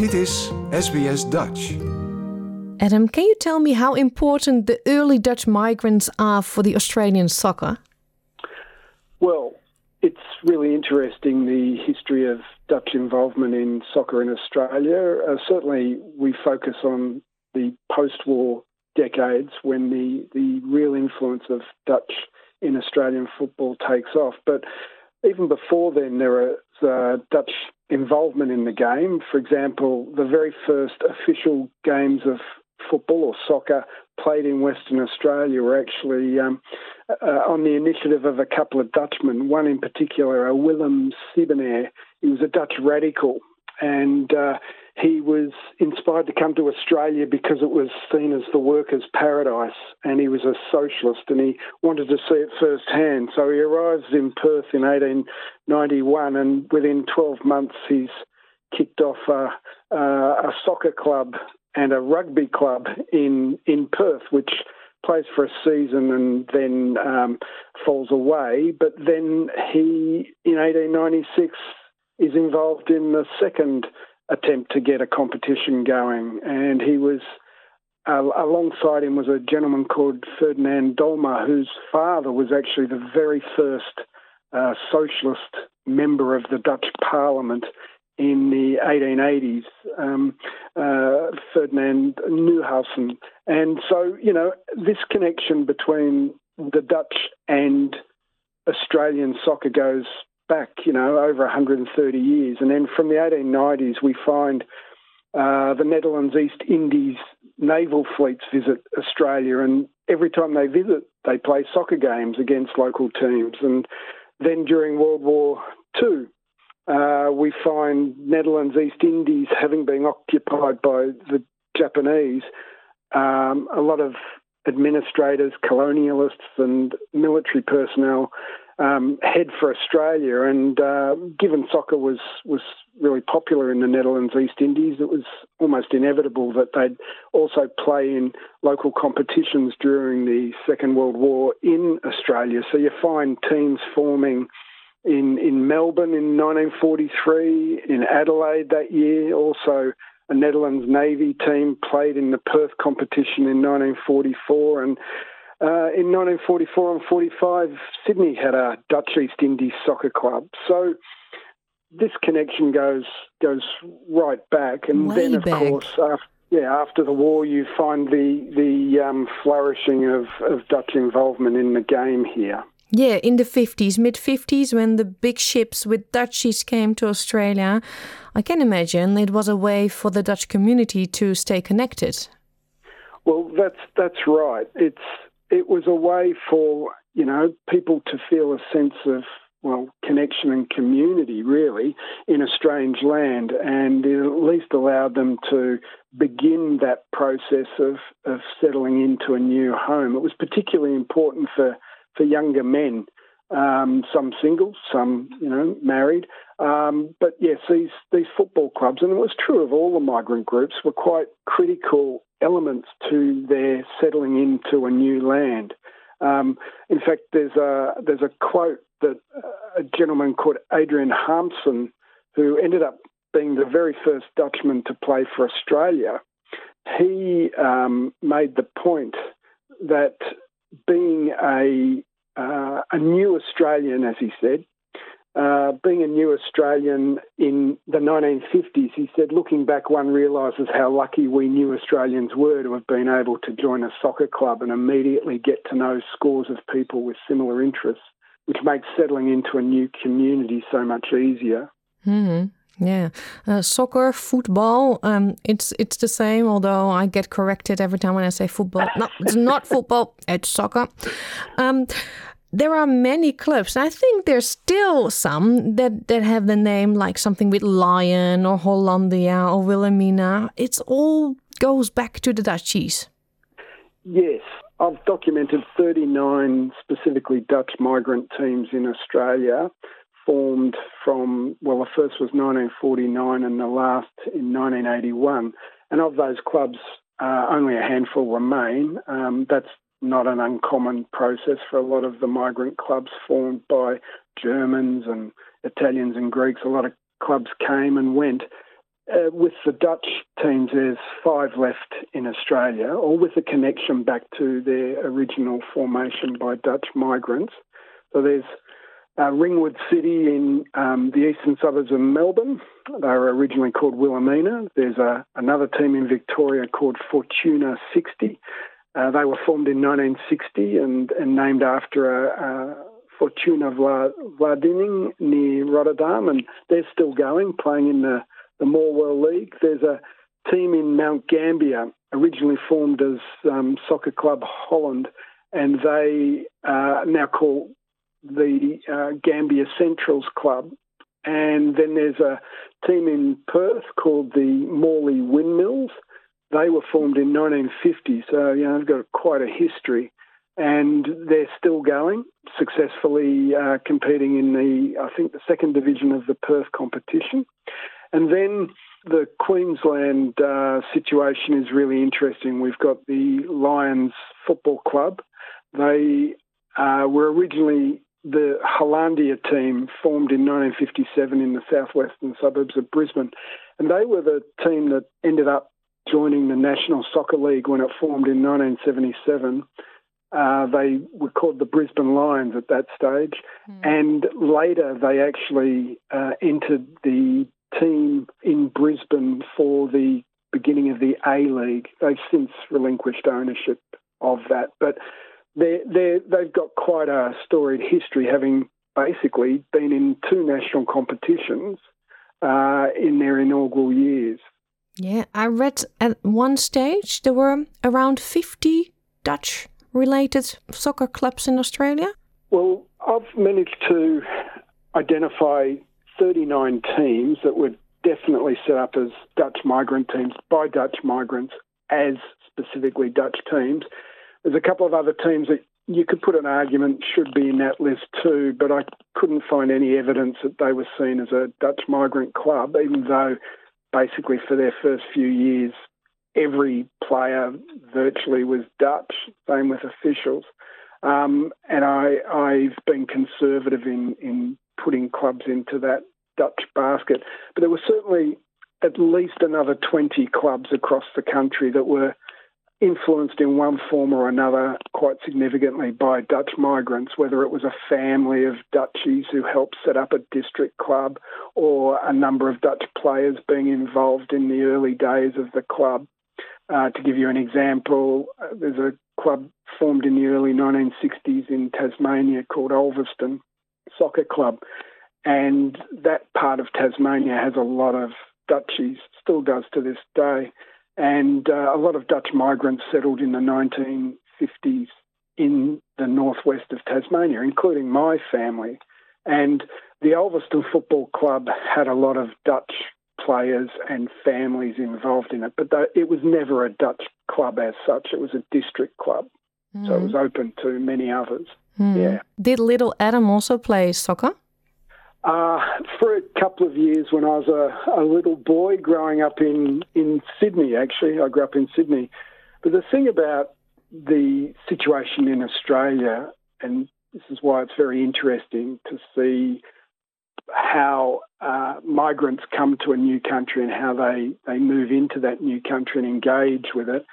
Dit is SBS Dutch. Adam, can you tell me how important the early Dutch migrants are for the Australian soccer? Well, it's really interesting the history of Dutch involvement in soccer in Australia. Uh, certainly, we focus on the post war decades when the, the real influence of Dutch in Australian football takes off. But even before then, there are uh, Dutch involvement in the game. For example, the very first official games of football or soccer played in Western Australia were actually um, uh, on the initiative of a couple of Dutchmen, one in particular, a Willem Siebenhaar. He was a Dutch radical and uh, he was inspired to come to Australia because it was seen as the workers' paradise, and he was a socialist, and he wanted to see it firsthand. So he arrives in Perth in 1891, and within 12 months, he's kicked off a, a soccer club and a rugby club in in Perth, which plays for a season and then um, falls away. But then he, in 1896, is involved in the second attempt to get a competition going, and he was. Uh, alongside him was a gentleman called Ferdinand Domela, whose father was actually the very first uh, socialist member of the Dutch Parliament in the 1880s, um, uh, Ferdinand Nieuwenhuis. And so, you know, this connection between the Dutch and Australian soccer goes back, you know, over 130 years. And then from the 1890s, we find uh, the Netherlands East Indies naval fleets visit Australia, and every time they visit, they play soccer games against local teams. And then during World War II, uh, we find Netherlands East Indies having been occupied by the Japanese. Um, a lot of administrators, colonialists, and military personnel um, head for Australia. And uh, given soccer was was really popular in the Netherlands East Indies, it was almost inevitable that they'd also play in local competitions during the Second World War in Australia. So you find teams forming. In, in Melbourne in 1943, in Adelaide that year, also a Netherlands Navy team played in the Perth competition in 1944, and uh, in 1944 and 45, Sydney had a Dutch East Indies soccer club. So this connection goes goes right back, and Way then of back. course, after, yeah, after the war, you find the the um, flourishing of, of Dutch involvement in the game here. Yeah, in the 50s, mid 50s, when the big ships with Dutchies came to Australia, I can imagine it was a way for the Dutch community to stay connected. Well, that's that's right. It's it was a way for you know people to feel a sense of well connection and community really in a strange land, and it at least allowed them to begin that process of of settling into a new home. It was particularly important for for younger men. Um, some single, some you know married, um, but yes, these these football clubs, and it was true of all the migrant groups, were quite critical elements to their settling into a new land. Um, in fact, there's a there's a quote that a gentleman called Adrian Harmsen, who ended up being the very first Dutchman to play for Australia, he um, made the point that being a uh, a new Australian, as he said, uh, being a new Australian in the 1950s, he said, looking back, one realises how lucky we new Australians were to have been able to join a soccer club and immediately get to know scores of people with similar interests, which makes settling into a new community so much easier. hmm Yeah, uh, soccer, football. Um, it's it's the same. Although I get corrected every time when I say football. No, it's not football. It's soccer. Um, there are many clubs. I think there's still some that that have the name like something with Lion or Hollandia or Wilhelmina. It's all goes back to the Dutchies. Yes, I've documented 39 specifically Dutch migrant teams in Australia, formed from, well, the first was 1949 and the last in 1981. And of those clubs, uh, only a handful remain. Um, that's not an uncommon process for a lot of the migrant clubs formed by Germans and Italians and Greeks. A lot of clubs came and went. uh, with the Dutch teams, there's five left in Australia, all with a connection back to their original formation by Dutch migrants. So there's uh, Ringwood City in um, the eastern suburbs of Melbourne. They were originally called Wilhelmina. There's a, another team in Victoria called Fortuna 60. Uh, they were formed in 1960 and, and named after a, a Fortuna Vlaardingen near Rotterdam, and they're still going, playing in the, the World League. There's a team in Mount Gambier, originally formed as um, Soccer Club Holland, and they are now call the uh, Gambier Centrals Club. And then there's a team in Perth called the Morley Windmills. They were formed in 1950, so you know they've got quite a history and they're still going successfully uh, competing in the I think the second division of the Perth competition, and then the Queensland uh, situation is really interesting. We've got the Lions Football Club. They uh, were originally the Hollandia team formed in 1957 in the southwestern suburbs of Brisbane, and they were the team that ended up joining the National Soccer League when it formed in 1977 uh, they were called the Brisbane Lions at that stage, mm. and later they actually uh, entered the team in Brisbane for the beginning of the A League. They've since relinquished ownership of that, but they they've got quite a storied history, having basically been in two national competitions uh, in their inaugural years. Yeah, I read at one stage there were around 50 Dutch related soccer clubs in Australia? Well, I've managed to identify 39 teams that were definitely set up as Dutch migrant teams by Dutch migrants as specifically Dutch teams. There's a couple of other teams that you could put an argument should be in that list too, but I couldn't find any evidence that they were seen as a Dutch migrant club, even though basically for their first few years every player virtually was Dutch, same with officials. Um, and I, I've been conservative in, in putting clubs into that Dutch basket. But there were certainly at least another 20 clubs across the country that were influenced in one form or another quite significantly by Dutch migrants, whether it was a family of Dutchies who helped set up a district club or a number of Dutch players being involved in the early days of the club. Uh, to give you an example, uh, there's a club formed in the early 1960s in Tasmania called Ulverstone Soccer Club, and that part of Tasmania has a lot of Dutchies, still does to this day, and uh, a lot of Dutch migrants settled in the 1950s in the northwest of Tasmania, including my family. And the Ulverstone Football Club had a lot of Dutch players and families involved in it. But it was never a Dutch club as such. It was a district club, mm. so it was open to many others. Mm. Yeah. Did little Adam also play soccer? Uh, for a couple of years when I was a, a little boy growing up in, in Sydney, actually. I grew up in Sydney. But the thing about the situation in Australia, and this is why it's very interesting to see how uh, migrants come to a new country and how they, they move into that new country and engage with it.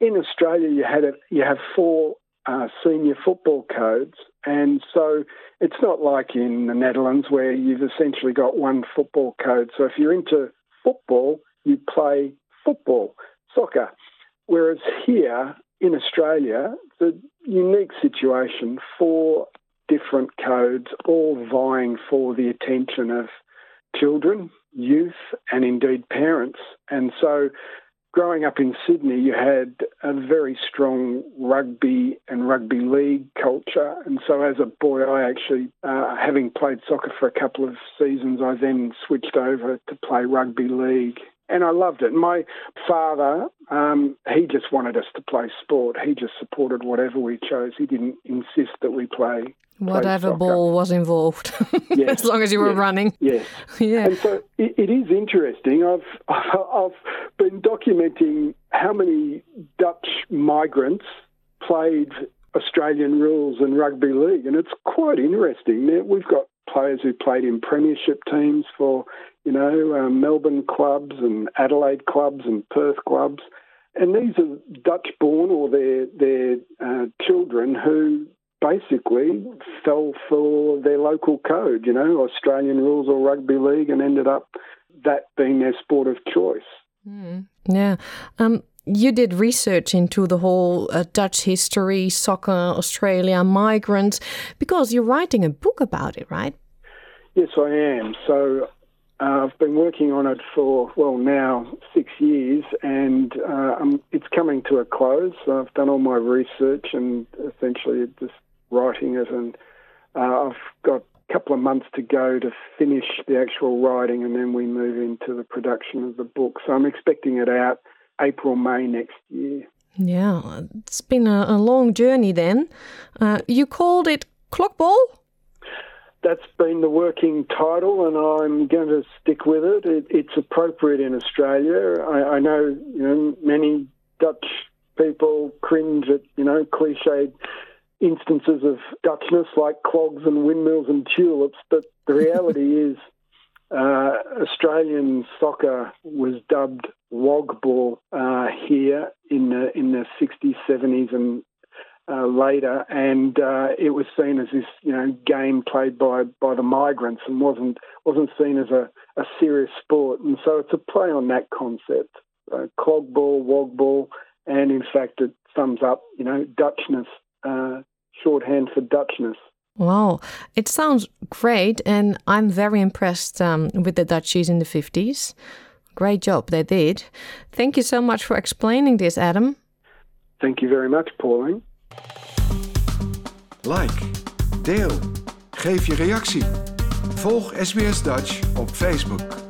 In Australia, you had a, you have four uh, senior football codes, and so it's not like in the Netherlands where you've essentially got one football code. So if you're into football, you play football, soccer. Whereas here in Australia, the unique situation for different codes, all vying for the attention of children, youth, and indeed parents. And so, growing up in Sydney, you had a very strong rugby and rugby league culture. And so, as a boy, I actually, uh, having played soccer for a couple of seasons, I then switched over to play rugby league and I loved it. My father, um, he just wanted us to play sport. He just supported whatever we chose. He didn't insist that we play. Whatever ball was involved, yes. as long as you were yes. running. Yes. yeah. And so it, it is interesting. I've I've been documenting how many Dutch migrants played Australian rules and rugby league, and it's quite interesting. We've got players who played in premiership teams for, you know, um, Melbourne clubs and Adelaide clubs and Perth clubs. And these are Dutch born or their, their uh, children who basically fell for their local code, you know, Australian rules or rugby league, and ended up that being their sport of choice. Mm. Yeah. Um, you did research into the whole uh, Dutch history, soccer, Australia, migrants, because you're writing a book about it, right? Yes, I am. So uh, I've been working on it for, well, now six years, and uh, it's coming to a close. I've done all my research and essentially just writing it, and uh, I've got a couple of months to go to finish the actual writing, and then we move into the production of the book. So I'm expecting it out April, May next year. Yeah, it's been a, a long journey then. Uh, you called it Clogball? That's been the working title, and I'm going to stick with it. it it's appropriate in Australia. I, I know, you know, many Dutch people cringe at, you know, cliched instances of Dutchness like clogs and windmills and tulips, but the reality is uh, Australian soccer was dubbed wogball uh, here in the in the 60s, 70s, and uh, later, and uh, it was seen as this you know game played by by the migrants and wasn't wasn't seen as a, a serious sport. And so it's a play on that concept, uh, clogball, wogball, and in fact it sums up you know Dutchness, uh, shorthand for Dutchness. Wow, it sounds great, and I'm very impressed um, with the Dutchies in the 50s. Great job they did. Thank you so much for explaining this, Adam. Thank you very much, Pauline. Like, deel, geef je reactie. Volg SBS Dutch op Facebook.